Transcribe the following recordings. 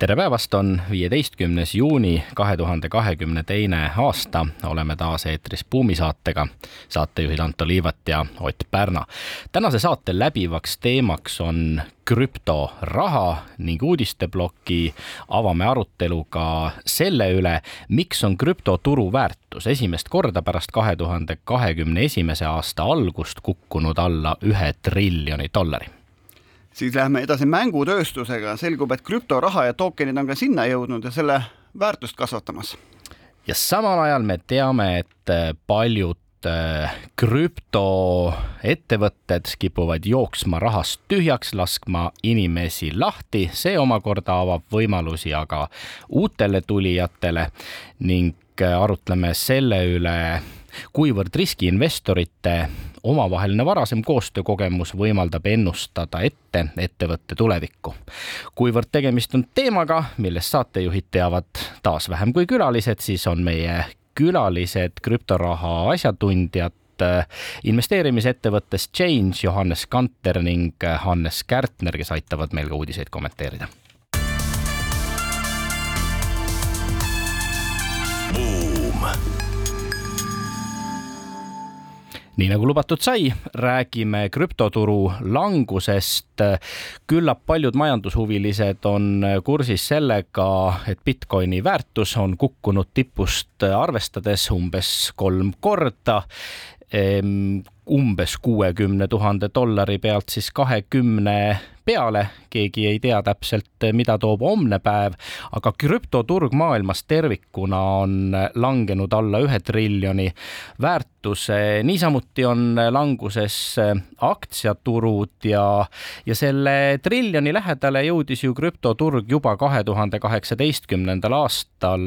Tere päevast, on viieteistkümnes juuni kahe tuhande kahekümne teine aasta, oleme taas eetris Buumi saatega, saatejuhid Anto Liivat ja Ott Pärna. tänase saate läbivaks teemaks on krüptoraha ning uudisteploki avame aruteluga selle üle, miks on krüptoturu väärtus esimest korda pärast kahe tuhande kahekümne esimese aasta algust kukkunud alla ühe triljoni dollari siis lähme edasi mängutööstusega, selgub, et krüptoraha ja tookenid on ka sinna jõudnud ja selle väärtust kasvatamas. ja samal ajal me teame, et paljud äh, krüptoettevõtted kipuvad jooksma rahast tühjaks, laskma inimesi lahti, see omakorda avab võimalusi aga uutele tulijatele ning äh, arutleme selle üle, kuivõrd riskiinvestorite omavaheline varasem koostöökogemus võimaldab ennustada ette ettevõtte tulevikku. kuivõrd tegemist on teemaga, millest saatejuhid teavad taas vähem kui külalised, siis on meie külalised krüptoraha asjatundjad investeerimisettevõttest Change Johannes Kanter ning Hannes Kärtner, kes aitavad meil ka uudiseid kommenteerida. Nii nagu lubatud sai, räägime krüptoturu langusest. küllap paljud majandushuvilised on kursis sellega, et Bitcoini väärtus on kukkunud tipust arvestades umbes kolm korda umbes kuuekümne tuhande dollari pealt siis kahekümne peale, keegi ei tea täpselt, mida toob homne päev, aga krüptoturg maailmas tervikuna on langenud alla ühe triljoni. Väärtuse, niisamuti on languses aktsiaturud ja, ja selle triljoni lähedale jõudis ju krüptoturg juba kahe tuhande kaheksateistkümnendal aastal.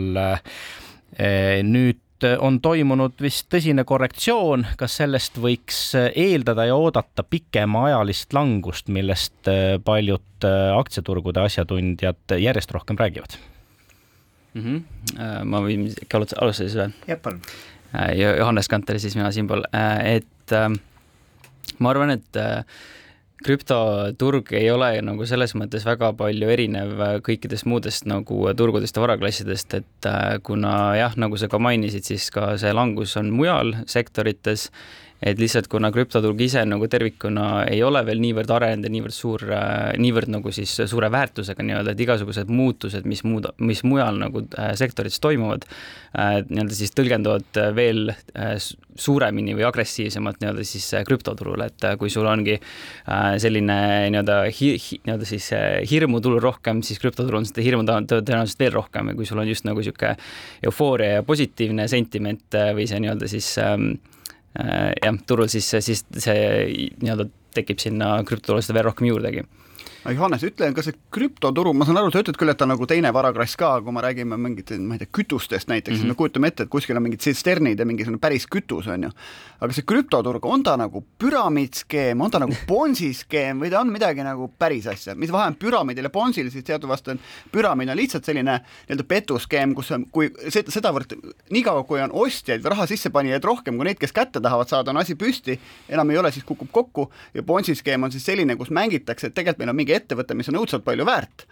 Nüüd on toimunud vist tõsine korrektsioon, kas sellest võiks eeldada ja oodata pikemaajalist langust, millest paljud aktsiaturgude asjatundjad järjest rohkem räägivad mm? -hmm. ma võin äkki alustada siis või? jah, palun. Johannes Kanter, siis mina siinpool, et ma arvan, et krüptoturg ei ole nagu selles mõttes väga palju erinev kõikidest muudest nagu turgudest ja varaklassidest, et äh, kuna jah, nagu sa ka mainisid, siis ka see langus on mujal sektorites et lihtsalt kuna krüptoturg ise nagu tervikuna ei ole veel niivõrd arenenud ja niivõrd suur, äh, niivõrd nagu siis suure väärtusega nii-öelda, et igasugused muutused, mis muud, mis mujal nagu äh, sektorites toimuvad, äh, nii-öelda siis tõlgenduvad veel suuremini või agressiivsemalt nii-öelda siis krüptoturul, et kui sul ongi selline nii-öelda hi-, hi, nii-öelda siis hirmutulu rohkem, siis krüptoturul on seda hirmu tõenäoliselt veel rohkem ja kui sul on just nagu niisugune eufooria ja positiivne sentiment või see nii-öelda siis ähm, Äh, jah, turul, siis, siis see nii-öelda tekib sinna krüptotulule seda veel rohkem juurdegi Johannes, ütle, kas see krüptoturu, ma saan aru, sa ütled küll, et ta on nagu teine varaklass ka, kui me räägime mingit, ma ei tea, kütustest näiteks mm, -hmm. me kujutame ette, et kuskil on mingid tsisternid ja mingisugune päris kütus, on ju. aga see krüptoturg, on ta nagu püramiidskeem, on ta nagu Bonsi skeem või ta on midagi nagu päris asja, mis vahe on püramiidil ja Bonsil, siis teatavasti on püramiid on lihtsalt selline nii-öelda petuskeem, kus on, kui sedavõrd, niikaua kui on ostjaid, raha sissepanijaid rohkem kui neid, kes kätte tahavad saada, on asi püsti, enam ei ole, siis kukub kokku ja Bonsi skeem on siis selline, kus mängitakse, et tegelikult meil on mingi mingi ettevõte, mis on õudselt palju väärt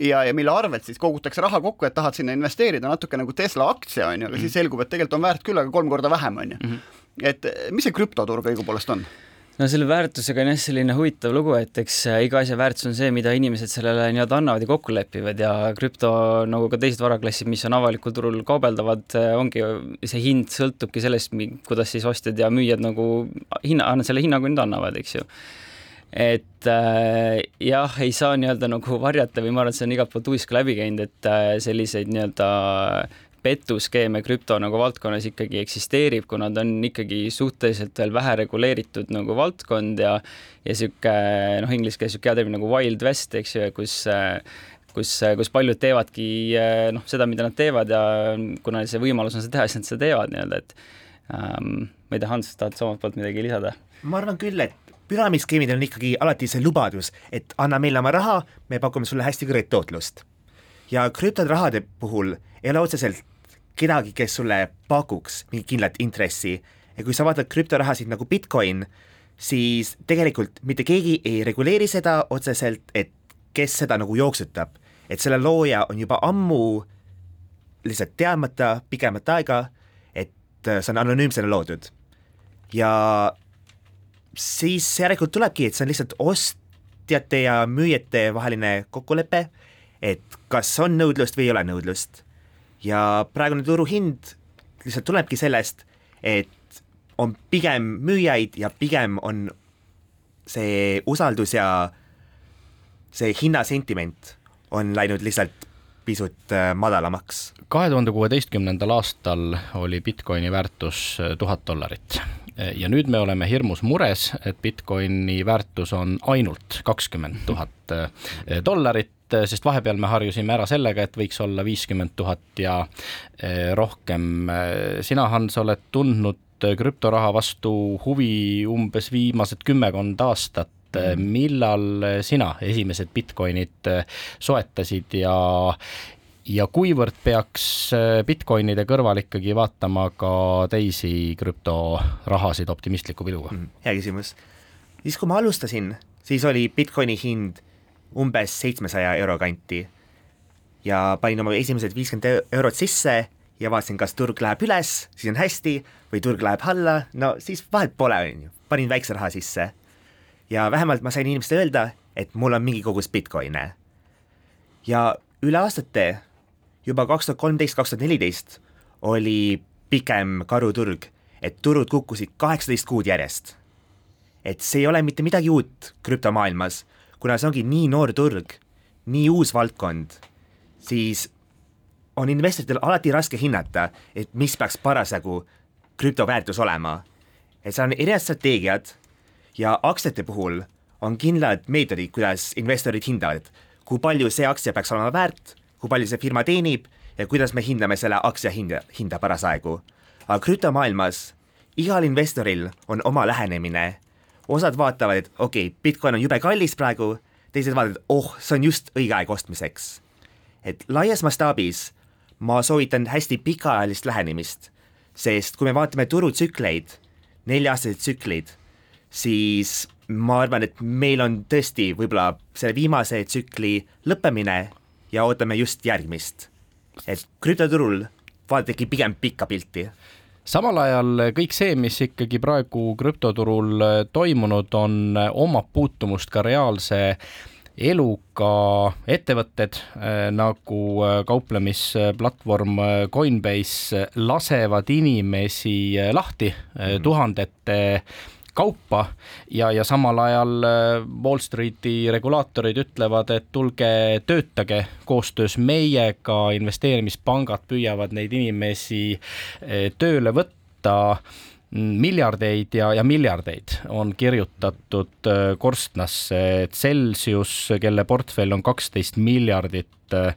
ja, ja mille arvelt siis kogutakse raha kokku, et tahad sinna investeerida, natuke nagu Tesla aktsia, on ju, aga mm -hmm. siis selgub, et tegelikult on väärt küll, aga kolm korda vähem, on ju. Mhm. et mis see krüptoturg õigupoolest on? no selle väärtusega on jah selline huvitav lugu, et eks äh, iga asja väärtus on see, mida inimesed sellele nii-öelda annavad ja kokku lepivad ja krüpto nagu ka teised varaklassid, mis on avalikul turul kaubeldavad, äh, ongi, see hind sõltubki sellest, kuidas siis ostjad ja müüjad nagu hinna, selle hinnangu nüüd annavad, eks ju et äh, jah, ei saa nii-öelda nagu varjata või ma arvan, et see on igalt poolt uisk läbi käinud, et äh, selliseid nii-öelda petuskeeme krüpto nagu valdkonnas ikkagi eksisteerib, kuna ta on ikkagi suhteliselt veel vähe reguleeritud nagu valdkond ja ja niisugune noh, inglise keeles niisugune hea termin nagu wild west, eks ju, kus kus, kus paljud teevadki noh, seda, mida nad teevad ja kuna see võimalus on seda teha, siis nad seda teevad nii-öelda, et ähm,. ma ei tea, Hans, tahad sa omalt poolt midagi lisada? ma arvan küll, et püramiidskeemidel on ikkagi alati see lubadus, et anna meile oma raha, me pakume sulle hästi kõrget tootlust. ja krüptorahade puhul ei ole otseselt kedagi, kes sulle pakuks mingit kindlat intressi ja kui sa vaatad krüptorahasid nagu Bitcoin, siis tegelikult mitte keegi ei reguleeri seda otseselt, et kes seda nagu jooksutab. et selle looja on juba ammu lihtsalt teadmata pikemat aega, et see on anonüümsena loodud. ja siis järelikult tulebki, et see on lihtsalt ostjate ja müüjate vaheline kokkulepe, et kas on nõudlust või ei ole nõudlust. ja praegune turuhind lihtsalt tulebki sellest, et on pigem müüjaid ja pigem on see usaldus ja see hinnasentiment on läinud lihtsalt pisut äh, madalamaks. kahe tuhande kuueteistkümnendal aastal oli Bitcoini väärtus tuhat dollarit ja nüüd me oleme hirmus mures, et Bitcoini väärtus on ainult kakskümmend tuhat äh, dollarit, sest vahepeal me harjusime ära sellega, et võiks olla viiskümmend tuhat ja rohkem. sina, Hans, oled tundnud krüptoraha vastu huvi umbes viimased kümmekond aastat. Mhm. millal sina esimesed Bitcoinid soetasid ja, ja kuivõrd peaks Bitcoinide kõrval ikkagi vaatama ka teisi krüptorahasid optimistliku pilguga? Mhm. hea küsimus. siis, kui ma alustasin, siis oli Bitcoini hind umbes seitsmesaja euro kanti ja panin oma esimesed viiskümmend eurot sisse ja vaatasin, kas turg läheb üles, siis on hästi, või turg läheb alla, no siis vahet pole, on ju, panin väikse raha sisse. ja vähemalt ma sain inimestele öelda, et mul on mingi kogus Bitcoine. ja üle aastate, juba kaks tuhat kolmteist, kaks tuhat neliteist oli pikem karuturg, et turud kukkusid kaheksateist kuud järjest. et see ei ole mitte midagi uut krüptomaailmas, kuna see ongi nii noor turg, nii uus valdkond, siis on investoritel alati raske hinnata, et mis peaks parasjagu krüptoväärtus olema. et seal on erinevad strateegiad ja aktsiate puhul on kindlad meetodid, kuidas investorid hindavad, kui palju see aktsia peaks olema väärt, kui palju see firma teenib ja kuidas me hindame selle aktsia hinda, hinda parasjagu. aga krüptomaailmas igal investoril on oma lähenemine. osad vaatavad, et okei okay,, Bitcoin on jube kallis praegu, teised vaatavad, oh, see on just õige aeg ostmiseks. et laias mastaabis ma soovitan hästi pikaajalist lähenemist, sest kui me vaatame turutsükleid, nelja-aastaseid tsükleid, siis ma arvan, et meil on tõesti võib-olla selle viimase tsükli lõppemine ja ootame just järgmist. et krüptoturul vaadake pigem pikka pilti samal ajal kõik see, mis ikkagi praegu krüptoturul toimunud on, omab puutumust ka reaalse eluga ettevõtted äh, nagu äh, kauplemisplatvorm äh, Coinbase lasevad inimesi lahti mm. tuhandete kaupa ja, ja samal ajal Wall Streeti regulaatorid ütlevad, et tulge töötage koostöös meiega, investeerimispangad püüavad neid inimesi tööle võtta. Miljardeid ja, ja miljardeid on kirjutatud äh, korstnasse, Celsius, kelle portfell on kaksteist miljardit äh,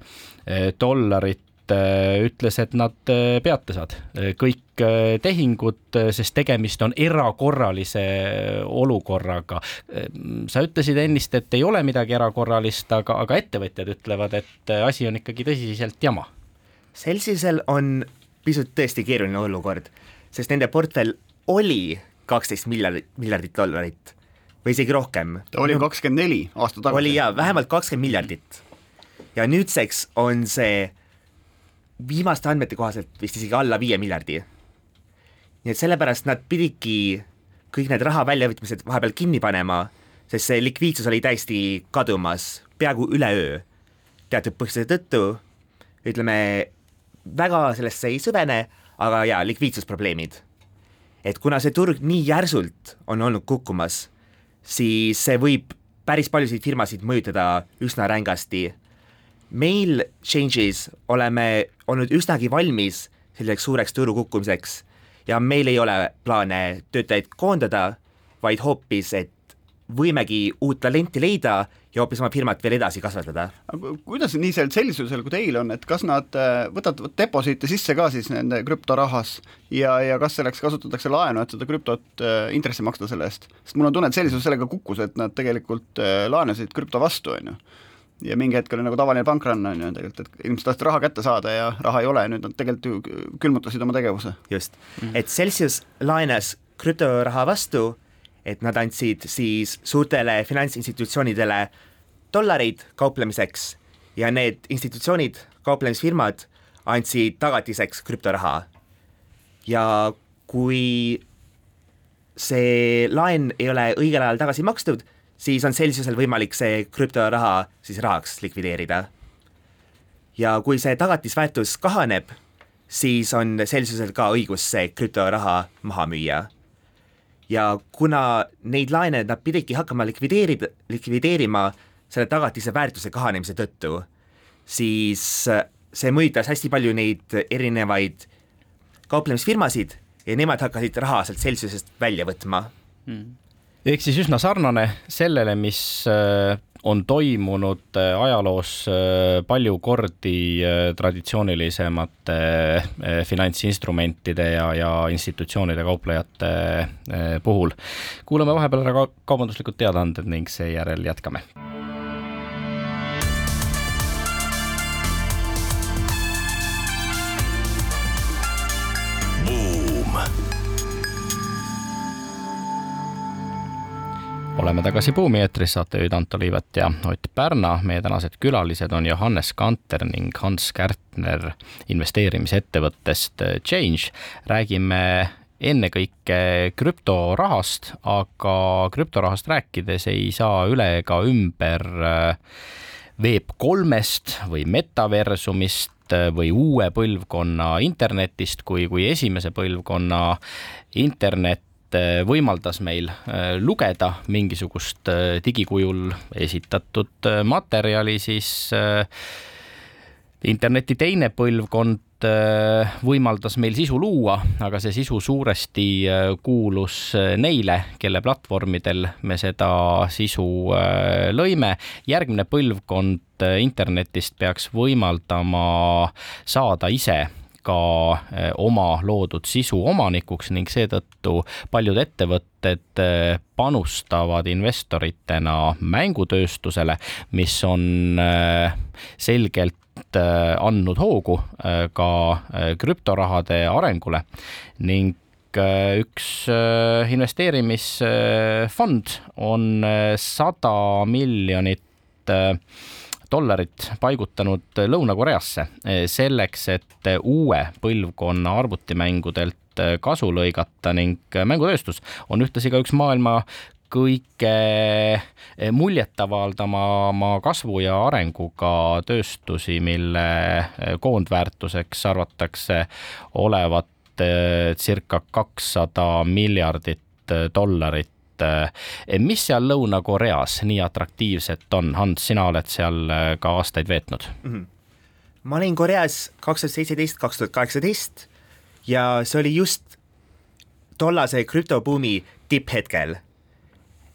dollarit, äh, ütles, et nad peatavad kõik tehingud, sest tegemist on erakorralise olukorraga. sa ütlesid ennist, et ei ole midagi erakorralist, aga, aga ettevõtjad ütlevad, et asi on ikkagi tõsiselt jama. Celsiusel on pisut tõesti keeruline olukord, sest nende portfell oli kaksteist miljardit, miljardit dollarit või isegi rohkem. ta oli kakskümmend neli aasta tagasi. oli jaa, vähemalt kakskümmend miljardit. ja nüüdseks on see viimaste andmete kohaselt vist isegi alla viie miljardi. nii et sellepärast nad pididki kõik need raha väljavõtmised vahepeal kinni panema, sest see likviidsus oli täiesti kadumas peaaegu üleöö. teatud põhjuse tõttu, ütleme, väga sellesse ei süvene, aga jaa, likviidsusprobleemid et kuna see turg nii järsult on olnud kukkumas, siis see võib päris paljusid firmasid mõjutada üsna rängasti. meil Changes oleme olnud üsnagi valmis selliseks suureks turu kukkumiseks ja meil ei ole plaane töötajaid koondada, vaid hoopis, et võimegi uut talenti leida ja hoopis oma firmat veel edasi kasvatada. kuidas nii sel-, sellisusel, kui teil on, et kas nad äh, võtavad deposiite sisse ka siis nende krüptorahas ja, ja kas selleks kasutatakse laenu, et seda krüptot äh, intressi maksta selle eest? sest mul on tunne, et sellisus sellega kukkus, et nad tegelikult äh, laenasid krüpto vastu, on ju ja mingi hetk oli nagu tavaline pankrann on ju tegelikult, et inimesed tahtsid raha kätte saada ja raha ei ole ja nüüd nad tegelikult ju külmutasid oma tegevuse. just, et Celsius laenas krüptoraha vastu, et nad andsid siis suurtele finantsinstitutsioonidele dollareid kauplemiseks ja need institutsioonid, kauplemisfirmad andsid tagatiseks krüptoraha. ja kui see laen ei ole õigel ajal tagasi makstud, siis on Celsiusel võimalik see krüptoraha siis rahaks likvideerida. ja kui see tagatisväärtus kahaneb, siis on Celsiusel ka õigus see krüptoraha maha müüa. ja kuna neid laene nad pididki hakkama likvideerida, likvideerima selle tagatise väärtuse kahanemise tõttu, siis see mõjutas hästi palju neid erinevaid kauplemisfirmasid ja nemad hakkasid raha sealt Celsiusest välja võtma mm ehk siis üsna sarnane sellele, mis äh, on toimunud äh, ajaloos äh, palju kordi traditsioonilisemate finantsinstrumentide ja, ja institutsioonide kauplejate puhul. kuulame vahepeal ära kaubanduslikud teadaanded ning seejärel jätkame oleme tagasi Buumi eetris, saatejuhid Anto Liivet ja Ott Pärna. meie tänased külalised on Johannes Kanter ning Hans Kärtner investeerimisettevõttest Change. räägime ennekõike krüptorahast, aga krüptorahast rääkides ei saa üle ega ümber Web3-st või metaversumist või uue põlvkonna internetist, kui, kui esimese põlvkonna internet Äh, võimaldas meil äh, lugeda mingisugust äh, digikujul esitatud materjali, siis interneti teine põlvkond võimaldas meil sisu luua, aga see sisu suuresti kuulus neile, kelle platvormidel me seda sisu lõime. järgmine põlvkond internetist peaks võimaldama saada ise ka eh, oma loodud sisu omanikuks ning seetõttu paljud ettevõtted eh, panustavad investoritena mängutööstusele, mis on eh, selgelt andnud hoogu ka krüptorahade arengule ning üks investeerimisfond on sada miljonit dollarit paigutanud Lõuna-Koreasse eh, selleks, et uue põlvkonna arvutimängudelt eh, kasu lõigata ning mängutööstus on ühtlasi ka üks maailma kõige muljetavaldama kasvu ja arenguga tööstusi, mille koondväärtuseks arvatakse olevat circa kakssada miljardit dollarit et eh, mis seal Lõuna-Koreas nii atraktiivset on, Hans, sina oled seal eh, ka aastaid veetnud mm. -hmm. ma olin Koreas kaks tuhat seitseteist, kaks tuhat kaheksateist ja see oli just tollase krüptobuumi tipphetkel.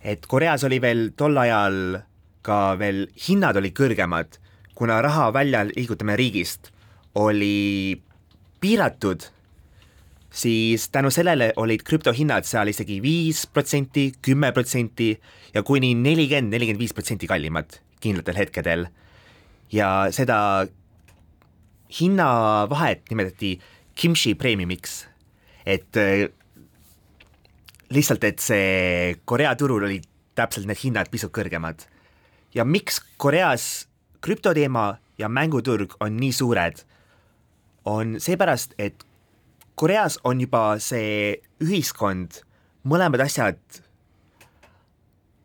et Koreas oli veel tol ajal ka veel hinnad olid kõrgemad, kuna raha välja liigutamine riigist oli piiratud siis tänu sellele olid krüptohinnad seal isegi viis protsenti, kümme protsenti ja kuni nelikümmend, nelikümmend viis protsenti kallimad kindlatel hetkedel. ja seda hinnavahet nimetati kimchi premiumiks, et lihtsalt, et see Korea turul olid täpselt need hinnad pisut kõrgemad. ja miks Koreas krüptoteema ja mänguturg on nii suured, on seepärast, et Koreas on juba see ühiskond mõlemad asjad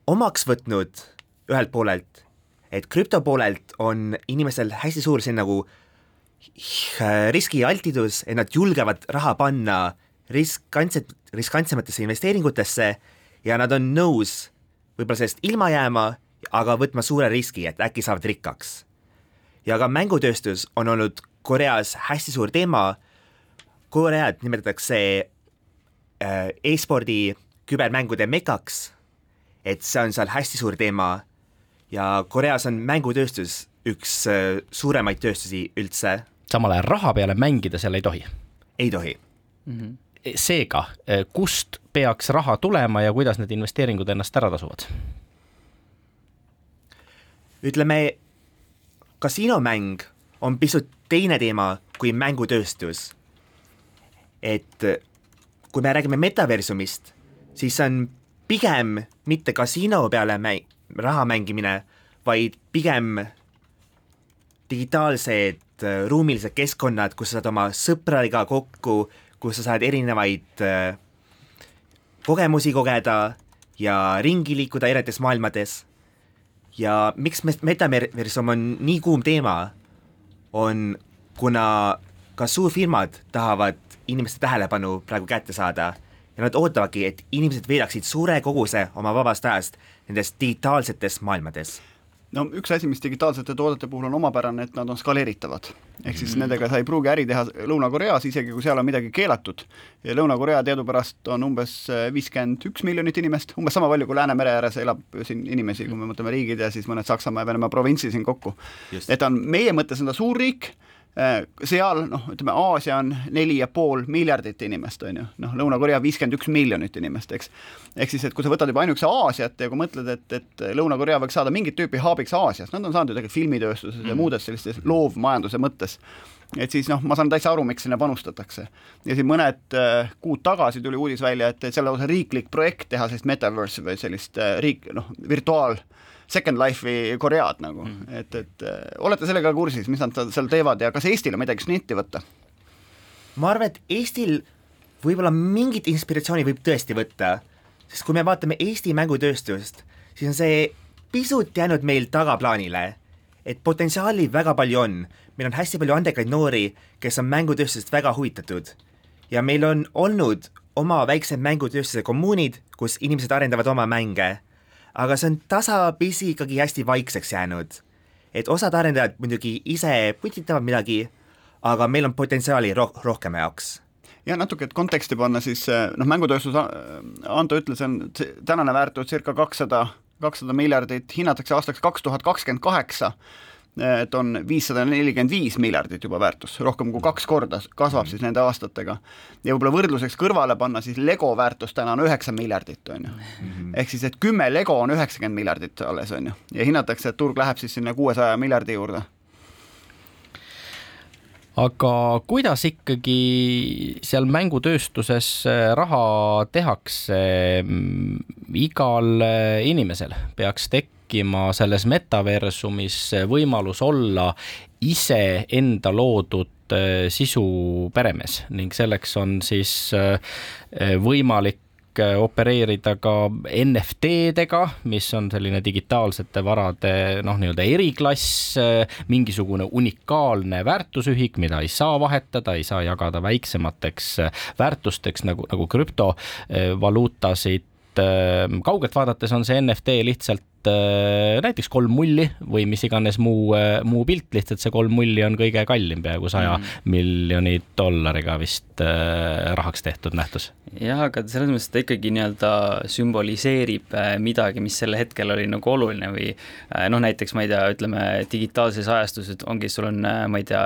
omaks võtnud ühelt poolelt, et krüpto poolelt on inimestel hästi suur see nagu riskialtidus, et nad julgevad raha panna riskantset, riskantsematesse investeeringutesse ja nad on nõus võib-olla sellest ilma jääma, aga võtma suure riski, et äkki saavad rikkaks. ja ka mängutööstus on olnud Koreas hästi suur teema Koread nimetatakse äh, e-spordi kübermängude mekaks, et see on seal hästi suur teema ja Koreas on mängutööstus üks äh, suuremaid tööstusi üldse, samal ajal raha peale mängida seal ei tohi. ei tohi. seega, kust peaks raha tulema ja kuidas need investeeringud ennast ära tasuvad? ütleme, kasiinomäng on pisut teine teema kui mängutööstus. Et kui me räägime metaversumist, siis see on pigem mitte kasiino peale mäng, raha mängimine, vaid pigem digitaalsed äh, ruumilised keskkonnad, kus sa saad oma sõpradega kokku, kus sa saad erinevaid äh, kogemusi kogeda ja ringi liikuda erinevates maailmades. ja miks me- metaversum on nii kuum teema, on kuna ka suurfirmad tahavad inimeste tähelepanu praegu kätte saada ja nad ootavadki, et inimesed veedaksid suure koguse oma vabast ajast nendes digitaalsetes maailmades no üks asi, mis digitaalsete toodete puhul on omapärane, et nad on skaleeritavad. ehk siis nendega sa ei pruugi äri teha Lõuna-Koreas, isegi kui seal on midagi keelatud. Lõuna-Korea teadupärast on umbes viiskümmend üks miljonit inimest, umbes sama palju kui Läänemere ääres elab siin inimesi, kui me mõtleme riigid ja siis mõned Saksamaa ja Venemaa provintsi siin kokku. et ta on meie mõttes on ta suur riik, seal noh, ütleme Aasia on neli ja pool miljardit inimest, on ju, noh, Lõuna-Korea viiskümmend üks miljonit inimest, eks. ehk siis, et kui sa võtad juba ainukese Aasiat ja kui mõtled, et, et Lõuna-Korea võiks saada mingit tüüpi haabiks Aasias, nad on saanud ju tegelikult filmitööstuses mm. ja muudes sellistes loovmajanduse mõttes et siis noh, ma saan täitsa aru, miks sinna panustatakse. ja siin mõned äh, kuud tagasi tuli uudis välja, et, et seal lausa riiklik projekt teha sellist metaverse'i või sellist äh, riik, noh, virtuaal Second Life'i Koread nagu mm., et, et äh, olete sellega kursis, mis nad seal teevad ja kas Eestil on midagi snitti võtta? ma arvan, et Eestil võib-olla mingit inspiratsiooni võib tõesti võtta, sest kui me vaatame Eesti mängutööstust, siis on see pisut jäänud meil tagaplaanile, et potentsiaali väga palju on, meil on hästi palju andekaid noori, kes on mängutööstusest väga huvitatud. Ja meil on olnud oma väiksed mängutööstuse kommuunid, kus inimesed arendavad oma mänge, aga see on tasapisi ikkagi hästi vaikseks jäänud. et osad arendajad muidugi ise putitavad midagi, aga meil on potentsiaali roh-, rohkem jaoks. Ja natuke, et konteksti panna, siis noh, mängutööstus, Anto ütles, on tänane väärtus circa kakssada, kakssada miljardit, hinnatakse aastaks kaks tuhat kakskümmend kaheksa, et on viissada nelikümmend viis miljardit juba väärtus, rohkem kui kaks korda kasvab siis nende aastatega. ja võib-olla võrdluseks kõrvale panna, siis Lego väärtus täna on üheksa miljardit, on ju. ehk siis, et kümme Lego on üheksakümmend miljardit alles, on ju, ja hinnatakse, et turg läheb siis sinna kuuesaja miljardi juurde aga kuidas ikkagi seal mängutööstuses raha tehakse? igal inimesel peaks tekkima selles metaversumis võimalus olla iseenda loodud sisu peremees ning selleks on siis võimalik opereerida ka NFT-dega, mis on selline digitaalsete varade noh, nii-öelda eriklass, mingisugune unikaalne väärtusühik, mida ei saa vahetada, ei saa jagada väiksemateks väärtusteks nagu, nagu krüptovaluutasid. kaugelt vaadates on see NFT lihtsalt näiteks kolm mulli või mis iganes muu, muu pilt, lihtsalt see kolm mulli on kõige kallim, peaaegu saja mm. miljoni dollariga vist äh, rahaks tehtud nähtus. jah, aga selles mõttes ta ikkagi nii-öelda sümboliseerib midagi, mis sel hetkel oli nagu oluline või noh, näiteks ma ei tea, ütleme digitaalses ajastuses ongi, sul on, ma ei tea,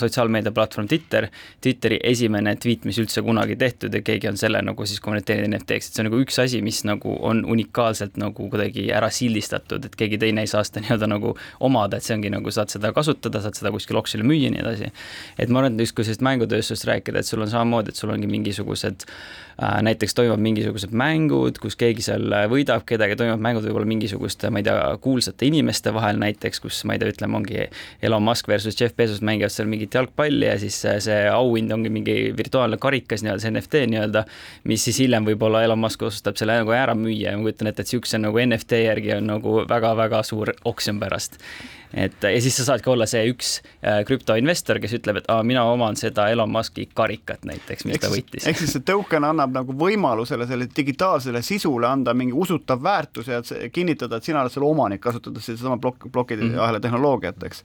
sotsiaalmeediaplatvorm Twitter, Twitteri esimene tweet, mis üldse kunagi tehtud ja keegi on selle nagu siis konverteerinud NFT-ks, et see on nagu üks asi, mis nagu on unikaalselt nagu kuidagi ära sildistatud, et keegi teine ei saa seda nii-öelda nagu omada, et see ongi nagu saad seda kasutada, saad seda kuskil oksjonil müüa ja nii edasi. et ma arvan, et just kui sellest mängutööstusest rääkida, et sul on samamoodi, et sul ongi mingisugused äh, näiteks toimuvad mingisugused mängud, kus keegi seal võidab kedagi, toimuvad mängud võib-olla mingisuguste, ma ei tea, kuulsate inimeste vahel näiteks, kus ma ei tea, ütleme, ongi Elon Musk versus Jeff Bezos mängivad seal mingit jalgpalli ja siis see auhind ongi mingi virtuaalne karikas nii-öelda, see NFT nii-öelda, mis siis hiljem võib-olla Elon Musk otsustab selle nagu ära müüa ja ma kujutan ette, et niisuguse nagu NFT järgi on nagu väga-väga suur oksjon pärast et ja siis sa saadki olla see üks äh, krüptoinvestor, kes ütleb, et aa, mina oman seda Elon Musk'i karikat näiteks, mis Eks ta võitis. ehk siis see token annab nagu võimalusele selle digitaalsele sisule anda mingi usutav väärtus ja kinnitada, et sina oled selle omanik, kasutades sedasama plokk, plokkide Mhm. ahela tehnoloogiat, eks.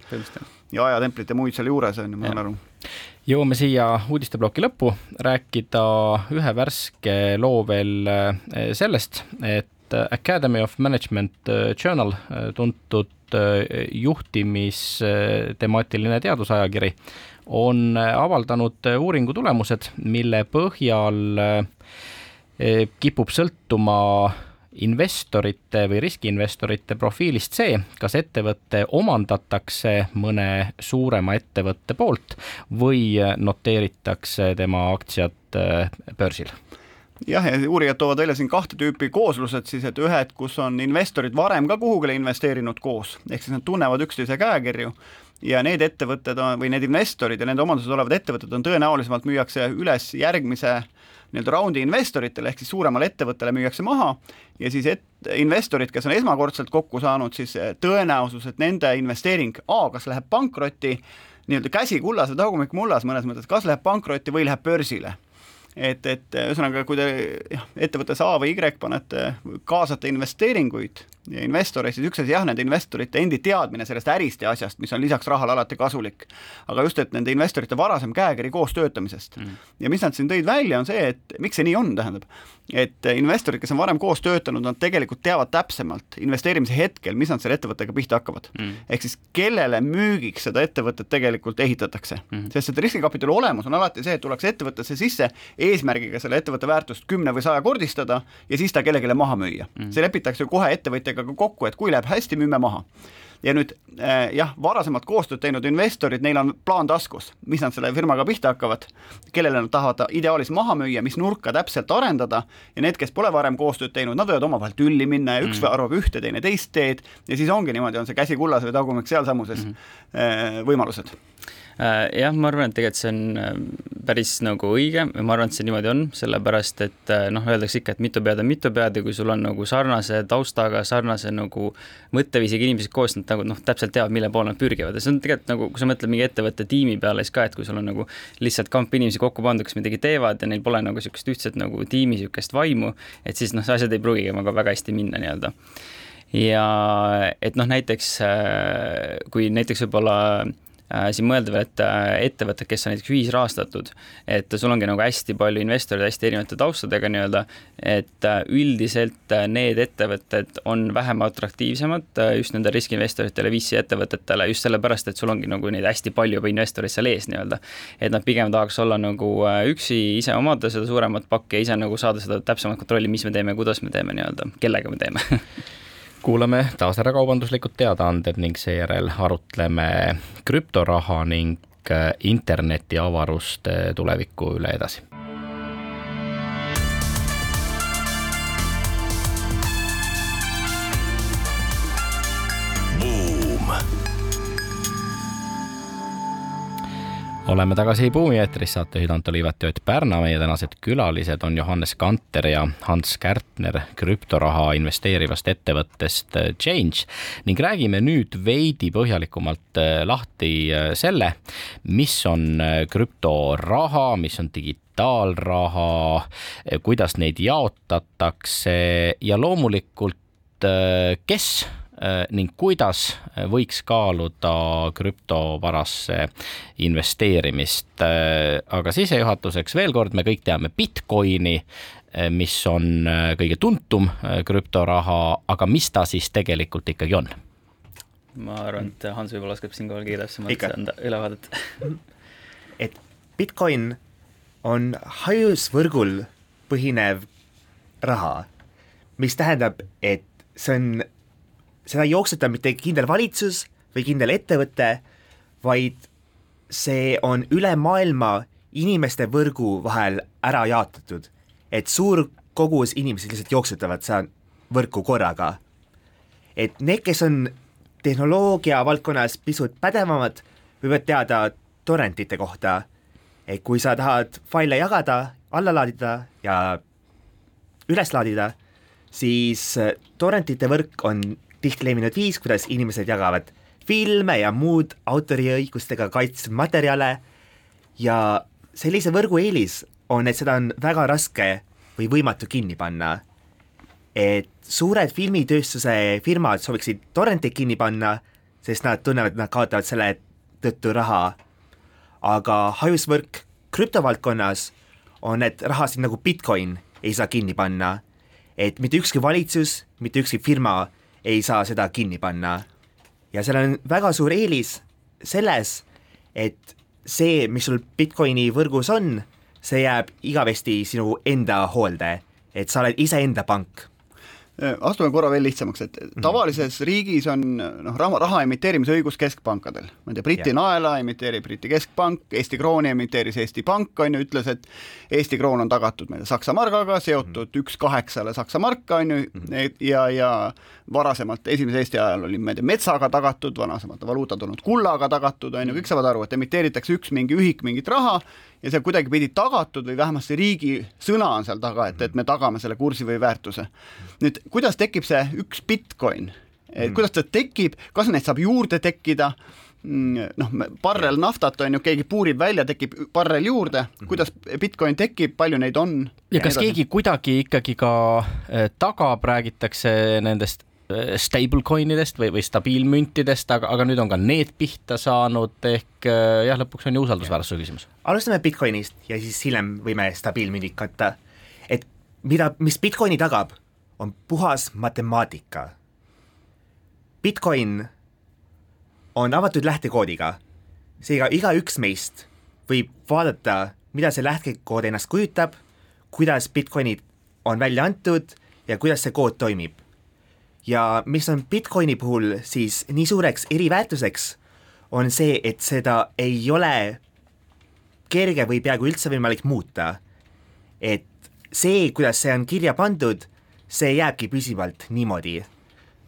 ja ajatemplit ja muid seal juures on ju, ma saan aru. jõuame siia uudisteploki lõppu, rääkida ühe värske loo veel eh, sellest, et Academy of Management Journal, tuntud juhtimistemaatiline teadusajakiri, on avaldanud uuringu tulemused, mille põhjal kipub sõltuma investorite või riskiinvestorite profiilist see, kas ettevõte omandatakse mõne suurema ettevõtte poolt või noteeritakse tema aktsiad äh, börsil jah, ja uurijad toovad välja siin kahte tüüpi kooslused siis, et ühed, kus on investorid varem ka kuhugile investeerinud koos, ehk siis nad tunnevad üksteise käekirju ja need ettevõtted on, või need investorid ja nende omanduses olevad ettevõtted on tõenäolisemalt müüakse üles järgmise nii-öelda raundi investoritele ehk siis suuremale ettevõttele müüakse maha ja siis et, investorid, kes on esmakordselt kokku saanud, siis tõenäosus, et nende investeering A, kas läheb pankrotti, nii-öelda käsi kullas või tagumik mullas mõnes mõttes, kas läheb pankrotti või läheb börsile et, et ühesõnaga, kui te jah, ettevõttes A või Y panete, kaasate investeeringuid investoreid, siis üks asi jah, nende investorite endi teadmine sellest ärist ja asjast, mis on lisaks rahale alati kasulik, aga just, et nende investorite varasem käekiri koos töötamisest. Mm.. ja mis nad siin tõid välja, on see, et miks see nii on, tähendab, et investorid, kes on varem koos töötanud, nad tegelikult teavad täpsemalt investeerimise hetkel, mis nad selle ettevõttega pihta hakkavad. Mm.. ehk siis kellele müügiks seda ettevõtet tegelikult ehitatakse. Mm.. sest et riskikapitali olemus on alati see, et tullakse ettevõttesse sisse eesmärgiga selle ettevõtte väärtust kümne või sajakordistada ja siis ta kellelegi maha müüa. Mm.. see lepitakse kohe ettevõtjaga ettevõtjatega kokku, et kui läheb hästi, müüme maha ja nüüd äh, jah, varasemalt koostööd teinud investorid, neil on plaan taskus, mis nad selle firmaga pihta hakkavad, kellele nad tahavad ideaalis maha müüa, mis nurka täpselt arendada ja need, kes pole varem koostööd teinud, nad võivad omavahel tülli minna ja üks mm. arvab ühte, teine teist teed ja siis ongi niimoodi, on see käsi kullas või tagumik sealsamuses mm -hmm. võimalused Äh, jah, ma arvan, et tegelikult see on äh, päris nagu õige ja ma arvan, et see niimoodi on, sellepärast et äh, noh, öeldakse ikka, et mitu pead on mitu pead ja kui sul on nagu sarnase taustaga, sarnase nagu mõtteviisiga inimesed koos, nad nagu noh, täpselt teavad, mille poole nad pürgivad. Ja see on tegelikult nagu, kui sa mõtled mingi ettevõtte tiimi peale, siis ka, et kui sul on nagu lihtsalt kamp inimesi kokku pandud, kes midagi teevad ja neil pole nagu niisugust ühtset nagu tiimi niisugust vaimu, et siis noh, asjad ei pruugigi nagu väga hästi minna nii-öelda. Ja et noh, näiteks kui näiteks võib-olla Äh, siin mõelda veel, et äh, ettevõtted, kes on näiteks ühisrahastatud, et sul ongi nagu hästi palju investoreid hästi erinevate taustadega nii-öelda, et äh, üldiselt need ettevõtted on vähem atraktiivsemad just nende riskiinvestoritele, VC ettevõtetele, just sellepärast, et sul ongi nagu neid hästi palju juba investoreid seal ees nii-öelda. et nad pigem tahaks olla nagu üksi, ise omada seda suuremat pakki ja ise nagu saada seda täpsemat kontrolli, mis me teeme, kuidas me teeme nii-öelda, kellega me teeme kuulame taas ära kaubanduslikud teadaanded ning seejärel arutleme krüptoraha ning äh, internetiavaruste tuleviku üle edasi oleme tagasi Buumi eetris, saatejuhid Anto Liivet ja Ott Pärna, meie tänased külalised on Johannes Kanter ja Hans Kärtner krüptoraha investeerivast ettevõttest äh, Change. Ning räägime nüüd veidi põhjalikumalt äh, lahti äh, selle, mis on krüptoraha, mis on digitaalraha, kuidas neid jaotatakse ja loomulikult kes ning kuidas võiks kaaluda krüptovarasse investeerimist. Äh, aga sissejuhatuseks veel kord, me kõik teame Bitcoini, äh, mis on kõige tuntum krüptoraha, aga mis ta siis tegelikult ikkagi on? ma arvan, et Hans võib-olla oskab siinkohal kõige täpsemalt anda ülevaadet et Bitcoin on hajusvõrgul põhinev raha, mis tähendab, et see on seda ei jookseta mitte kindel valitsus või kindel ettevõte, vaid see on üle maailma inimeste võrgu vahel ära jaotatud. et suur kogus inimesi lihtsalt jooksutavad seda võrku korraga. et need, kes on tehnoloogia valdkonnas pisut pädevamad, võivad teada torrentite kohta, et kui sa tahad faile jagada, alla laadida ja üles laadida, siis torrentite võrk on tihti levinud viis, kuidas inimesed jagavad filme ja muud autoriõigustega kaitstud materjale ja sellise võrgu eelis on, et seda on väga raske või võimatu kinni panna. et suured filmitööstuse firmad sooviksid torrenteid kinni panna, sest nad tunnevad, et nad kaotavad selle tõttu raha. aga hajusvõrk krüptovaldkonnas on, et rahasid nagu Bitcoin ei saa kinni panna. et mitte ükski valitsus, mitte ükski firma ei saa seda kinni panna. ja seal on väga suur eelis selles, et see, mis sul Bitcoini võrgus on, see jääb igavesti sinu enda hoolde, et sa oled iseenda pank astume korra veel lihtsamaks, et Mhm. tavalises riigis on noh, raha, raha emiteerimise õigus keskpankadel. ma ei tea, Briti Jah. naela emiteerib Briti keskpank, Eesti krooni emiteeris Eesti Pank, on ju, ütles, et Eesti kroon on tagatud meile Saksa margaga, seotud Mhm. üks kaheksale Saksa marka, on ju, ja, ja varasemalt, esimese Eesti ajal oli, ma ei tea, metsaga tagatud, varasemalt valuutad olnud kullaga tagatud, on ju, kõik saavad aru, et emiteeritakse üks mingi ühik mingit raha ja see kuidagipidi tagatud või vähemasti riigi sõna on seal taga, et, et me tagame selle kursi või väärtuse. nüüd, kuidas tekib see üks Bitcoin, et kuidas ta tekib, kas neid saab juurde tekkida, noh, barrel naftat on ju, keegi puurib välja, tekib barrel juurde, kuidas Bitcoin tekib, palju neid on? ja kas keegi kuidagi ikkagi ka eh, tagab, räägitakse nendest stablecoin idest või, või stabiilmüntidest, aga, aga nüüd on ka need pihta saanud, ehk eh, jah, lõpuks on ju usaldusväärsuse küsimus. alustame Bitcoinist ja siis hiljem võime stabiilmündid katta. et mida, mis Bitcoini tagab, on puhas matemaatika. Bitcoin on avatud lähtekoodiga, seega igaüks meist võib vaadata, mida see lähtekood ennast kujutab, kuidas Bitcoinid on välja antud ja kuidas see kood toimib. Ja mis on Bitcoini puhul siis nii suureks eriväärtuseks, on see, et seda ei ole kerge või peaaegu üldse võimalik muuta. et see, kuidas see on kirja pandud, see jääbki püsivalt niimoodi.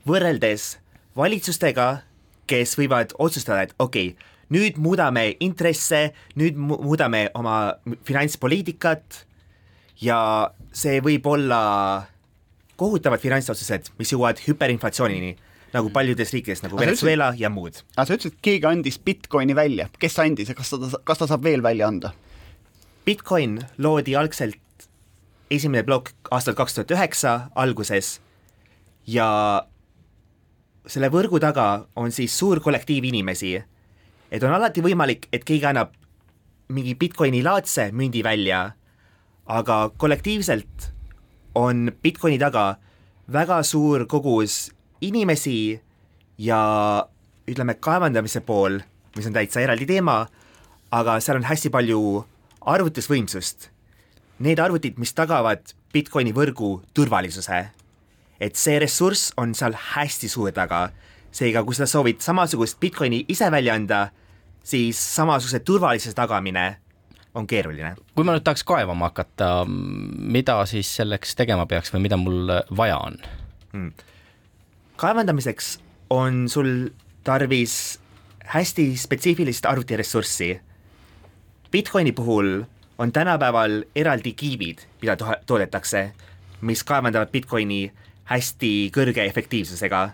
võrreldes valitsustega, kes võivad otsustada, et okei okay,, nüüd muudame intresse, nüüd mu muudame oma finantspoliitikat ja see võib olla kohutavad finantsotsused, mis jõuavad hüperinflatsioonini, nagu paljudes riikides, nagu Venezuela ja muud. aga sa ütlesid, et keegi andis Bitcoini välja, kes andis ja kas ta, kas ta saab veel välja anda? Bitcoin loodi algselt esimene plokk aastal kaks tuhat üheksa alguses ja selle võrgu taga on siis suur kollektiiv inimesi. et on alati võimalik, et keegi annab mingi Bitcoini laadse mündi välja, aga kollektiivselt on Bitcoini taga väga suur kogus inimesi ja ütleme, kaevandamise pool, mis on täitsa eraldi teema, aga seal on hästi palju arvutusvõimsust. Need arvutid, mis tagavad Bitcoini võrgu turvalisuse. et see ressurss on seal hästi suur taga. seega, kui sa soovid samasugust Bitcoini ise välja anda, siis samasuguse turvalisuse tagamine on keeruline. kui ma nüüd tahaks kaevama hakata, mida siis selleks tegema peaks või mida mul vaja on? kaevandamiseks on sul tarvis hästi spetsiifilist arvutiressurssi. Bitcoini puhul on tänapäeval eraldi kiibid, mida to toodetakse, mis kaevandavad Bitcoini hästi kõrge efektiivsusega.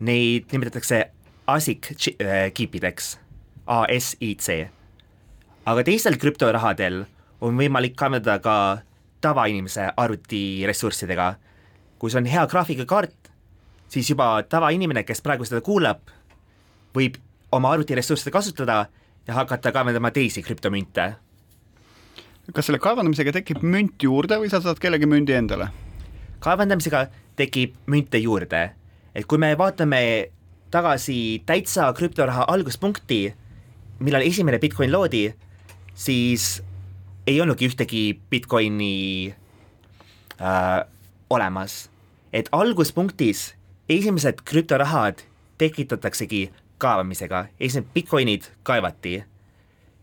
Neid nimetatakse ASIC äh, kiipideks, ASIC. Aga teistel krüptorahadel on võimalik kaevandada ka tavainimese arvutiressurssidega. kui sul on hea graafikakaart, siis juba tavainimene, kes praegu seda kuulab, võib oma arvutiressursse kasutada ja hakata kaevandama teisi krüptomünte. kas selle kaevandamisega tekib münt juurde või sa saad kellegi mündi endale? kaevandamisega tekib münte juurde, et kui me vaatame tagasi täitsa krüptoraha alguspunkti, millal esimene Bitcoin loodi, siis ei olnudki ühtegi Bitcoini äh, olemas. et alguspunktis esimesed krüptorahad tekitataksegi kaevamisega, esimesed Bitcoinid kaevati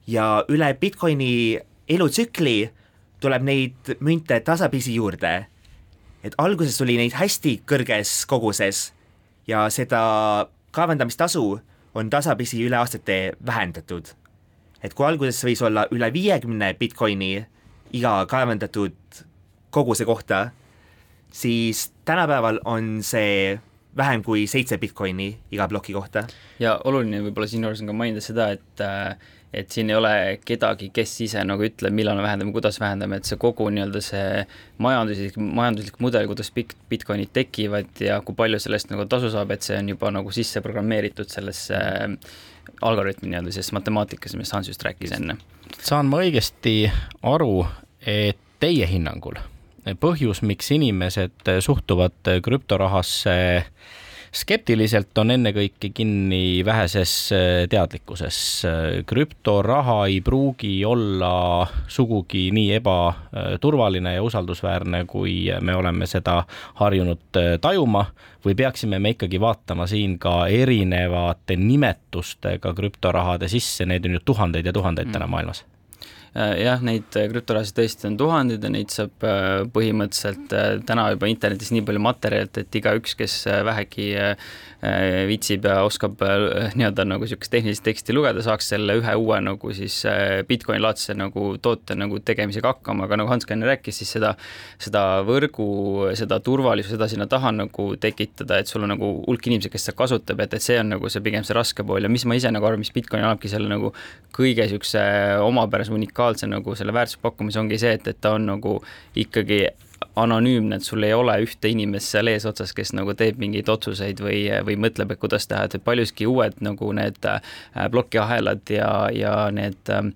ja üle Bitcoini elutsükli tuleb neid münte tasapisi juurde. et alguses tuli neid hästi kõrges koguses ja seda kaevandamistasu on tasapisi üle aastate vähendatud. Et kui alguses võis olla üle viiekümne Bitcoini iga kaevandatud koguse kohta, siis tänapäeval on see vähem kui seitse Bitcoini iga ploki kohta. ja oluline võib-olla siinjuures on ka mainida seda, et äh, et siin ei ole kedagi, kes ise nagu ütleb, millal me vähendame, kuidas vähendame, et see kogu nii-öelda see majanduslik, majanduslik mudel, kuidas bit-, Bitcoinid tekivad ja kui palju sellest nagu tasu saab, et see on juba nagu sisse programmeeritud sellesse äh, algoritmi nii-öelda, selles matemaatikas, millest Hans just rääkis enne. saan ma õigesti aru, et teie hinnangul põhjus, miks inimesed suhtuvad krüptorahasse skeptiliselt on ennekõike kinni väheses äh, teadlikkuses. krüptoraha ei pruugi olla sugugi nii ebaturvaline ja usaldusväärne, kui me oleme seda harjunud äh, tajuma või peaksime me ikkagi vaatama siin ka erinevate nimetustega krüptorahade sisse, neid on ju tuhandeid ja tuhandeid mm. täna maailmas Äh, jah, neid äh, krüptorahasid tõesti on tuhandeid ja neid saab äh, põhimõtteliselt täna juba internetis nii palju materjalilt, et igaüks, kes vähegi viitsib ja oskab nii-öelda nagu niisugust tehnilist teksti lugeda, saaks selle ühe uue nagu siis Bitcoini laadse nagu toote nagu tegemisega hakkama, aga nagu Hans ka enne rääkis, siis seda, seda võrgu, seda turvalisust, seda sinna taha nagu tekitada, et sul on nagu hulk inimesi, kes seda kasutab, et, et see on nagu see pigem see raske pool. Ja mis ma ise nagu arvan, mis Bitcoin annabki selle nagu kõige niisuguse omapärase unikaalse nagu selle väärtuspakkumise ongi see, et, et ta on nagu ikkagi anonüümne, et sul ei ole ühte inimest seal eesotsas, kes nagu teeb mingeid otsuseid või, või mõtleb, et kuidas teha, et paljuski uued nagu need äh, plokiahelad ja, ja need äh,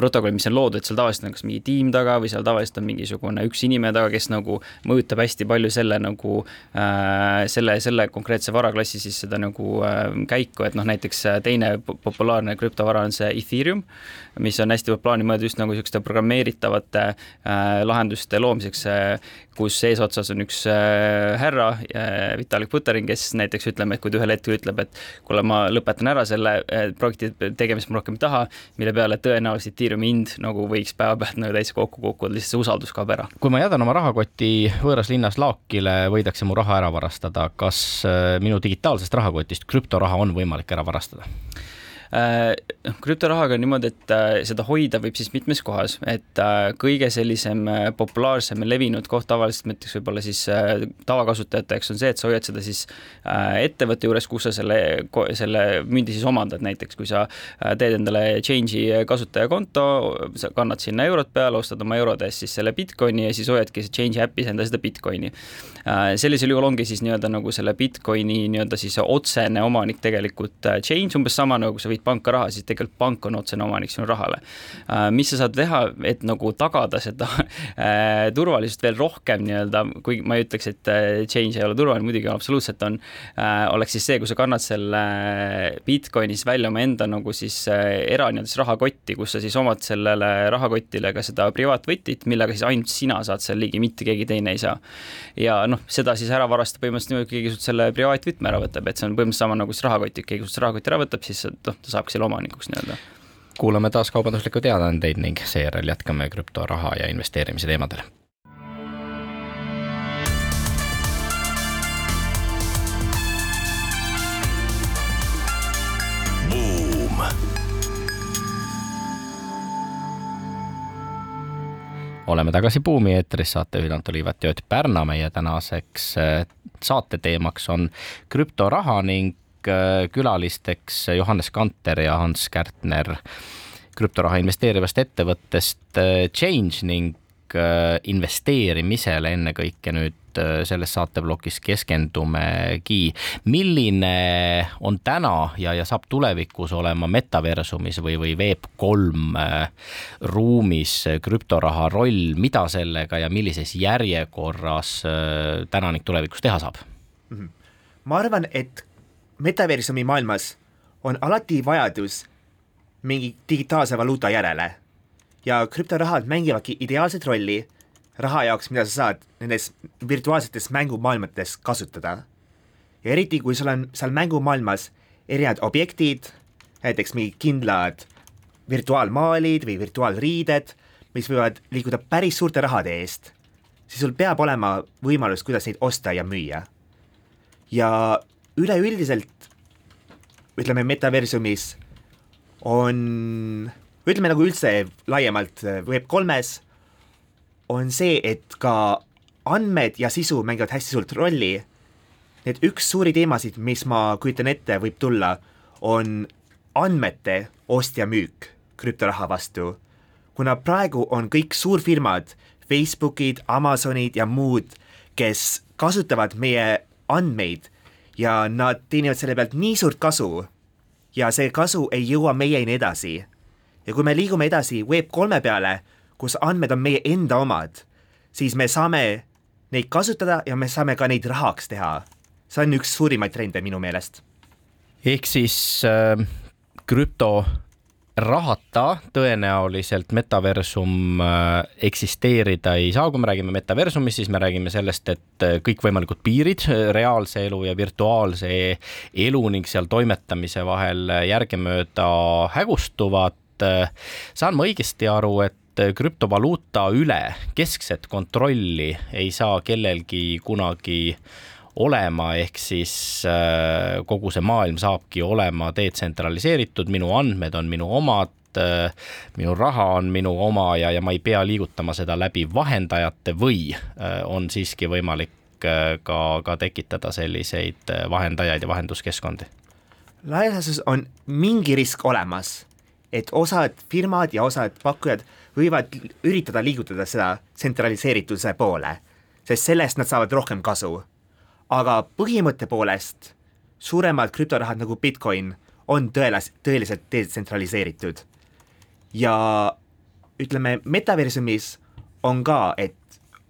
protokollid, mis on loodud, seal tavaliselt on kas mingi tiim taga või seal tavaliselt on mingisugune üks inimene taga, kes nagu mõjutab hästi palju selle nagu äh, selle, selle konkreetse varaklassi siis seda nagu käiku, et noh, näiteks teine populaarne krüptovara on see Ethereum, mis on hästi populaarne mõeldud just nagu niisuguste programmeeritavate äh, lahenduste loomiseks äh, kus eesotsas on üks äh, härra, äh, Vitalik Buterin, kes näiteks ütleme, et kui ta ühel hetkel ütleb, et kuule, ma lõpetan ära selle äh, projekti tegemist, ma rohkem ei taha, mille peale tõenäoliselt Ethereumi hind nagu võiks päevapealt nagu täitsa kokku kukkuda, lihtsalt see usaldus kaob ära. kui ma jätan oma rahakoti võõras linnas laokile, võidakse mu raha ära varastada, kas minu digitaalsest rahakotist krüptoraha on võimalik ära varastada? Äh, krüptorahaga on niimoodi, et äh, seda hoida võib siis mitmes kohas, et äh, kõige sellisem populaarsem ja levinud koht tavaliselt näiteks võib-olla siis tavakasutajate jaoks on see, et sa hoiad seda siis ettevõtte juures, kus sa selle, selle mündi siis omandad, näiteks kui sa teed endale Change'i kasutajakonto, sa kannad sinna eurod peale, ostad oma eurode eest siis selle Bitcoini ja siis hoiadki Change'i äpis endale seda Bitcoini. sellisel juhul ongi siis nii-öelda nagu selle Bitcoini nii-öelda siis otsene omanik tegelikult Change, umbes sama nagu sa võid viid panka raha, siis tegelikult pank on otsene omanik sinu rahale. Äh, mis sa saad teha, et nagu tagada seda äh, turvalisust veel rohkem nii-öelda, kuigi ma ei ütleks, et äh, change ei ole turvaline, muidugi absoluutselt on, oleks siis see, kui sa kannad selle Bitcoinis välja omaenda nagu siis era nii-öelda rahakotti, kus sa siis omad sellele rahakotile ka seda privaatvõtit, millega siis ainult sina saad seal ligi, mitte keegi teine ei saa. ja noh, seda siis ära varastada põhimõtteliselt niimoodi, keegi sult selle privaatvõtme ära võtab, et see on põhimõtteliselt sama nagu siis rahakott, keegi sult rahakoti ära võtab, siis noh, ta saabki selle omanikuks nii-öelda. kuulame taas kaubanduslikku teadaandeid ning seejärel jätkame krüptoraha ja investeerimise teemadel. oleme tagasi Buumi eetris, saatejuhid Anto Liivat ja Ott Pärna. meie tänaseks eh, saate teemaks on krüptoraha ning külalisteks Johannes Kanter ja Hans Kärtner krüptoraha investeerivast ettevõttest äh, Change ning äh, investeerimisele ennekõike nüüd selles saateplokis keskendumegi. milline on täna ja, ja saab tulevikus olema metaversumis või, või Web3 ruumis krüptoraha roll, mida sellega ja millises järjekorras täna ning tulevikus teha saab? Mhm. ma arvan, et metaversumi maailmas on alati vajadus mingi digitaalse valuuta järele ja krüptorahad mängivadki ideaalset rolli raha jaoks, mida sa saad nendes virtuaalsetes mängumaailmades kasutada. ja eriti, kui sul on seal mängumaailmas erinevad objektid, näiteks mingid kindlad virtuaalmaalid või virtuaalriided, mis võivad liikuda päris suurte rahade eest, siis sul peab olema võimalus, kuidas neid osta ja müüa. ja üleüldiselt ütleme, metaversumis on, ütleme nagu üldse laiemalt Web3-s, on see, et ka andmed ja sisu mängivad hästi suurt rolli. Need üks suuri teemasid, mis ma kujutan ette, võib tulla, on andmete ost ja müük krüptoraha vastu. kuna praegu on kõik suurfirmad, Facebookid, Amazonid ja muud, kes kasutavad meie andmeid ja nad teenivad selle pealt nii suurt kasu ja see kasu ei jõua meieni edasi. ja kui me liigume edasi Web3 peale, kus andmed on meie enda omad, siis me saame neid kasutada ja me saame ka neid rahaks teha. see on üks suurimaid trende minu meelest. ehk siis äh, krüpto rahata tõenäoliselt metaversum äh, eksisteerida ei saa, kui me räägime metaversumist, siis me räägime sellest, et äh, kõikvõimalikud piirid äh, reaalse elu ja virtuaalse elu ning seal toimetamise vahel järgemööda hägustuvad. saan ma õigesti aru, et krüptovaluuta üle keskset kontrolli ei saa kellelgi kunagi olema, ehk siis äh, kogu see maailm saabki olema detsentraliseeritud, minu andmed on minu omad, äh, minu raha on minu oma ja, ja ma ei pea liigutama seda läbi vahendajate või äh, on siiski võimalik ka, ka tekitada selliseid vahendajaid ja vahenduskeskkondi? laias laastus on mingi risk olemas, et osad firmad ja osad pakkujad võivad üritada liigutada seda tsentraliseerituse poole, sest sellest nad saavad rohkem kasu aga põhimõtte poolest suuremad krüptorahad nagu Bitcoin on tõelas-, tõeliselt detsentraliseeritud. ja ütleme, metaversumis on ka, et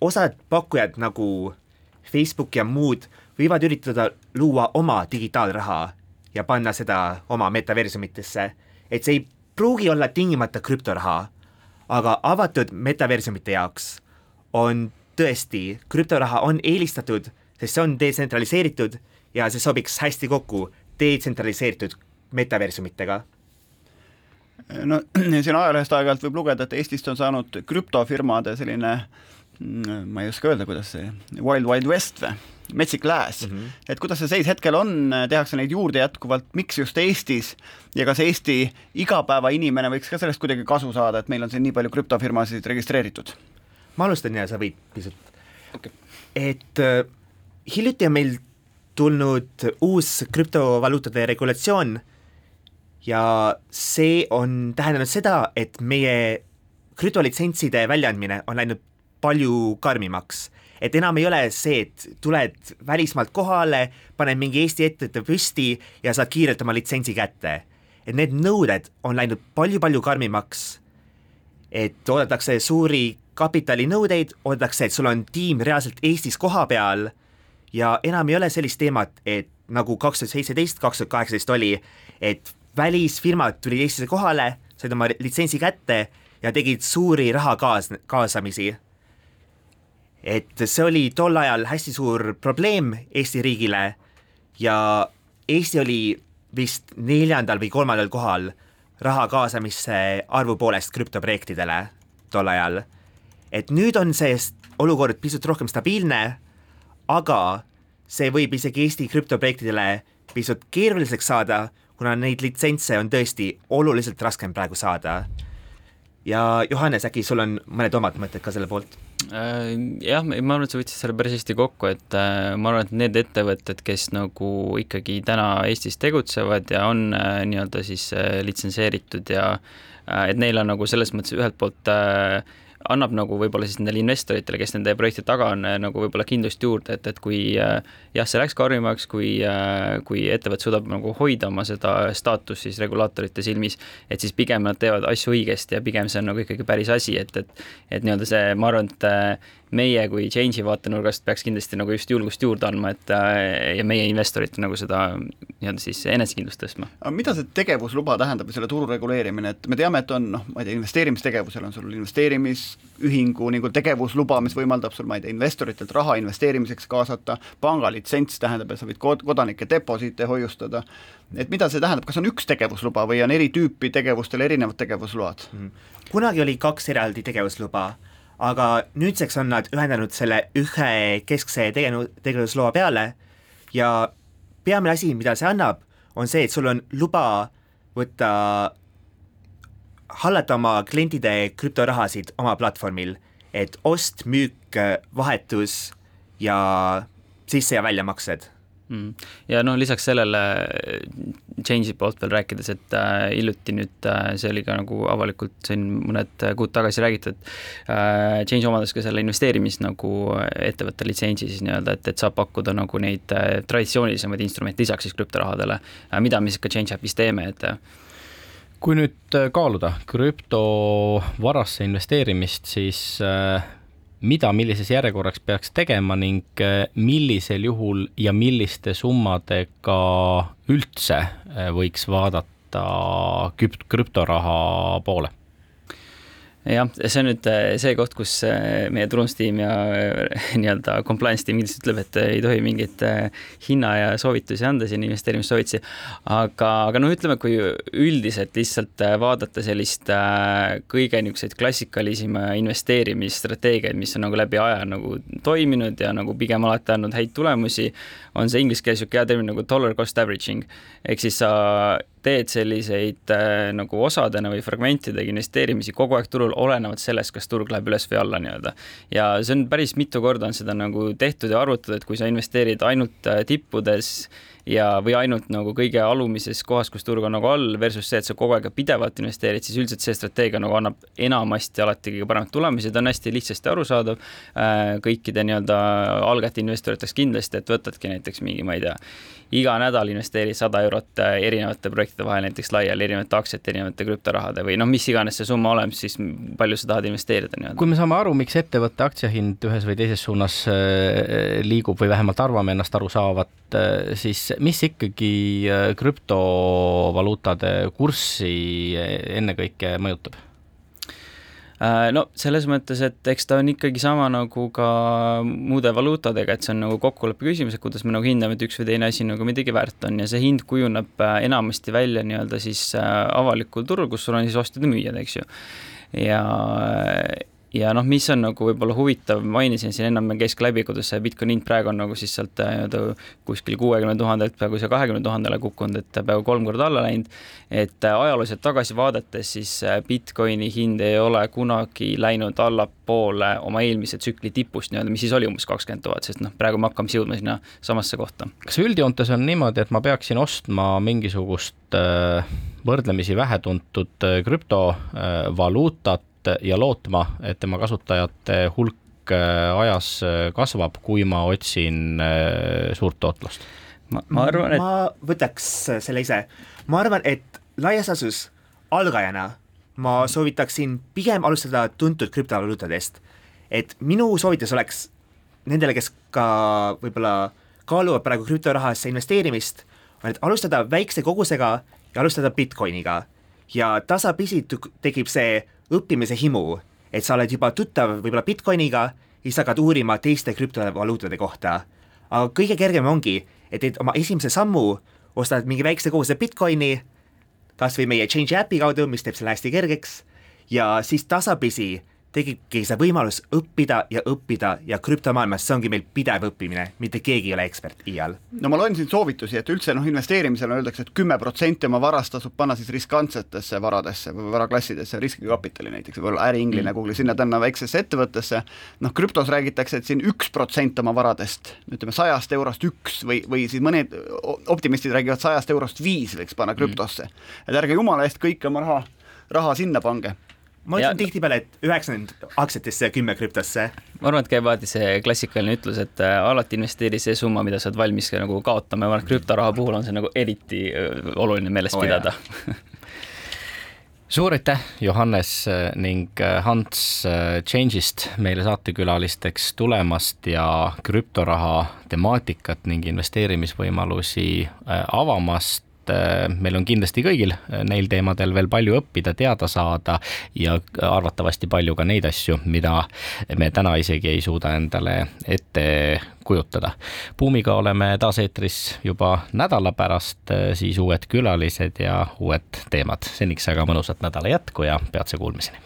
osad pakkujad nagu Facebook ja muud võivad üritada luua oma digitaalraha ja panna seda oma metaversumitesse, et see ei pruugi olla tingimata krüptoraha, aga avatud metaversumite jaoks on tõesti, krüptoraha on eelistatud sest see on detsentraliseeritud ja see sobiks hästi kokku detsentraliseeritud metaversumitega no siin ajalehest aeg-ajalt võib lugeda, et Eestist on saanud krüptofirmade selline mm, ma ei oska öelda, kuidas see, Wild Wild West või, metsik lääs mm. -hmm. et kuidas see seis hetkel on, tehakse neid juurde jätkuvalt, miks just Eestis ja kas Eesti igapäevainimene võiks ka sellest kuidagi kasu saada, et meil on siin nii palju krüptofirmasid registreeritud? ma alustan ja sa võid pisut okay.. et äh, hiljuti on meil tulnud uus krüptovaluutade regulatsioon ja see on tähendanud seda, et meie krüptolitsentside väljaandmine on läinud palju karmimaks. et enam ei ole see, et tuled välismaalt kohale, paned mingi Eesti ettevõtte püsti ja saad kiirelt oma litsentsi kätte. et need nõuded on läinud palju-palju karmimaks. et oodatakse suuri kapitalinõudeid, oodatakse, et sul on tiim reaalselt Eestis kohapeal ja enam ei ole sellist teemat, et nagu kaks tuhat seitseteist, kaks tuhat kaheksateist oli, et välisfirmad tulid Eestisse kohale, said oma litsentsi kätte ja tegid suuri raha kaas-, kaasamisi. et see oli tol ajal hästi suur probleem Eesti riigile ja Eesti oli vist neljandal või kolmandal kohal raha kaasamisse arvu poolest krüptoprojektidele tol ajal. et nüüd on see olukord pisut rohkem stabiilne aga see võib isegi Eesti krüptoprojektidele pisut keeruliseks saada, kuna neid litsentse on tõesti oluliselt raskem praegu saada. ja Johannes, äkki sul on mõned omad mõtted ka selle poolt? Äh, jah, ma arvan, et sa võtsid selle päris hästi kokku, et äh, ma arvan, et need ettevõtted, kes nagu ikkagi täna Eestis tegutsevad ja on äh, nii-öelda siis litsenseeritud ja et neil on nagu selles mõttes ühelt poolt äh, annab nagu võib-olla siis nendele investoritele, kes nende projekti taga on, nagu võib-olla kindlust juurde, et, et kui äh, jah, see läks karmimaks, kui, äh, kui ettevõte suudab nagu hoida oma seda staatust siis regulaatorite silmis, et siis pigem nad teevad asju õigesti ja pigem see on nagu ikkagi päris asi, et, et et nii-öelda see, ma arvan, et meie kui Change'i vaatenurgast peaks kindlasti nagu just julgust juurde andma, et ja meie investorite nagu seda nii-öelda siis enesekindlust tõstma. aga mida see tegevusluba tähendab või selle turu reguleerimine, et me teame, et on noh, ma ei tea, investeerimistegevusel on sul investeerimisühingu nagu tegevusluba, mis võimaldab sul, ma ei tea, investoritelt raha investeerimiseks kaasata, pangalitsents tähendab, et sa võid kod-, kodanike deposiite hoiustada, et mida see tähendab, kas on üks tegevusluba või on eri tüüpi tegevustel erinevad tegevusload mm? kunagi oli kaks eraldi tegevusluba aga nüüdseks on nad ühendanud selle ühe keskse tegenu-, tegevusloa peale ja peamine asi, mida see annab, on see, et sul on luba võtta, hallata oma klientide krüptorahasid oma platvormil, et ost, müük, vahetus ja sisse- ja väljamaksed mm.. ja noh, lisaks sellele Change'i poolt veel rääkides, et äh, hiljuti nüüd äh, see oli ka nagu avalikult siin mõned kuud tagasi räägitud, äh, Change omandas ka selle investeerimis nagu ettevõtte litsentsi siis nii-öelda, et, et saab pakkuda nagu neid äh, traditsioonilisemaid instrumente lisaks siis krüptorahadele äh,, mida me siis ka Change Appis teeme, et äh, kui nüüd kaaluda krüptovarasse investeerimist, siis mida millises järjekorras peaks tegema ning millisel juhul ja milliste summadega üldse võiks vaadata küpt-, krüptoraha poole? Jah, see on nüüd äh, see koht, kus äh, meie turundustiim ja äh, nii-öelda compliance tiim lihtsalt ütleb, et ei tohi mingeid hinna ja soovitusi anda siin, investeerimissoovitusi. aga, aga noh, ütleme, kui üldiselt lihtsalt vaadata sellist kõige niisuguseid klassikalisima investeerimisstrateegiaid, mis on nagu läbi aja nagu toiminud ja nagu pigem alati andnud häid tulemusi, on see inglise keeles niisugune hea termin nagu dollar cost averaging ehk siis sa teed selliseid äh, nagu osadena või fragmentidega investeerimisi kogu aeg turul, olenevalt sellest, kas turg läheb üles või alla nii-öelda. ja see on päris mitu korda on seda nagu tehtud ja arvutatud, et kui sa investeerid ainult äh, tippudes ja, või ainult nagu kõige alumises kohas, kus turg on nagu all, versus see, et sa kogu aeg pidevalt investeerid, siis üldiselt see strateegia nagu annab enamasti alati kõige paremat tulemusi, ta on hästi lihtsasti arusaadav äh, kõikide nii-öelda algajate investoriteks kindlasti, et võtadki näiteks mingi, ma ei tea, iga nädal investeerid sada eurot äh, erinevate projektide vahel näiteks laiali, erinevate aktsiate, erinevate krüptorahade või noh, mis iganes see summa olema, siis palju sa tahad investeerida nii-öelda. kui me saame aru, miks ettevõtte aktsiahind ühes või teises suunas äh, liigub või vähemalt arvame ennast aru saavat, siis mis ikkagi krüptovaluutade kurssi ennekõike mõjutab? Äh, no selles mõttes, et eks ta on ikkagi sama nagu ka muude valuutadega, et see on nagu kokkuleppe küsimus, et kuidas me nagu hindame, et üks või teine asi nagu midagi väärt on ja see hind kujuneb äh, enamasti välja nii-öelda siis äh, avalikul turul, kus sul on siis ostjad ja müüjad, eks ju. ja ja noh, mis on nagu võib-olla huvitav, mainisin siin ennem käis läbi, kuidas see Bitcoini hind praegu on nagu siis sealt äh, nii-öelda kuskil kuuekümne tuhandelt peaaegu siia kahekümne tuhandele kukkunud, et peaaegu kolm korda alla läinud. et äh, ajalooliselt tagasi vaadates, siis äh, Bitcoini hind ei ole kunagi läinud allapoole oma eelmise tsükli tipust nii-öelda, mis siis oli umbes kakskümmend tuhat, sest noh, praegu me hakkame jõudma sinna samasse kohta. kas üldjoontes on niimoodi, et ma peaksin ostma mingisugust võrdlemisi vähetuntud krüptovaluutat ja lootma, et tema kasutajate hulk äh, ajas äh, kasvab, kui ma otsin äh, suurt tootlust? ma, ma arvan, et ma võtaks selle ise, ma arvan, et laias laastus algajana ma soovitaksin pigem alustada tuntud krüptovaluutadest. et minu soovitus oleks nendele, kes ka võib-olla kaaluvad praegu krüptorahasse investeerimist, on, et alustada väikse kogusega ja alustada Bitcoiniga ja tasapisi tekib see õppimise himu, et sa oled juba tuttav võib-olla Bitcoiniga, siis hakkad uurima teiste krüptovaluutade kohta. aga kõige kergem ongi, et teed oma esimese sammu, ostad mingi väikse koguse Bitcoini, kas või meie Change äpi kaudu, mis teeb selle hästi kergeks, ja siis tasapisi tekibki see võimalus õppida ja õppida ja krüptomaailmas, see ongi meil pidev õppimine, mitte keegi ei ole ekspert iial. no ma loen siin soovitusi, et üldse noh, investeerimisel öeldakse et, kümme protsenti oma varast tasub panna siis riskantsetesse varadesse või varaklassidesse, riskikapitali näiteks, võib-olla äriinglane mm. Google'i, sinna panna väiksesse ettevõttesse, noh, krüptos räägitakse, et siin üks protsent oma varadest, ütleme sajast eurost üks või, või siis mõned optimistid räägivad sajast eurost viis võiks panna mm. krüptosse mm.. et ärge jumala eest kõike oma raha, raha sinna pange ma ütlen tihtipeale, et üheksakümmend aktsiatesse ja kümme krüptosse. ma arvan, et käib alati see klassikaline ütlus, et äh, alati investeeri see summa, mida sa oled valmis nagu kaotama ja ma arvan, et krüptoraha puhul on see nagu eriti äh, oluline meeles oh, pidada. suur aitäh, Johannes äh, ning Hans Change'ist meile saatekülalisteks tulemast ja krüptoraha temaatikat ning investeerimisvõimalusi avamast et äh, meil on kindlasti kõigil äh, neil teemadel veel palju õppida, teada saada ja arvatavasti palju ka neid asju, mida me täna isegi ei suuda endale ette kujutada. Buumiga oleme taas eetris juba nädala pärast, äh, siis uued külalised ja uued teemad. seniks aga mõnusat nädala jätku ja peatse kuulmiseni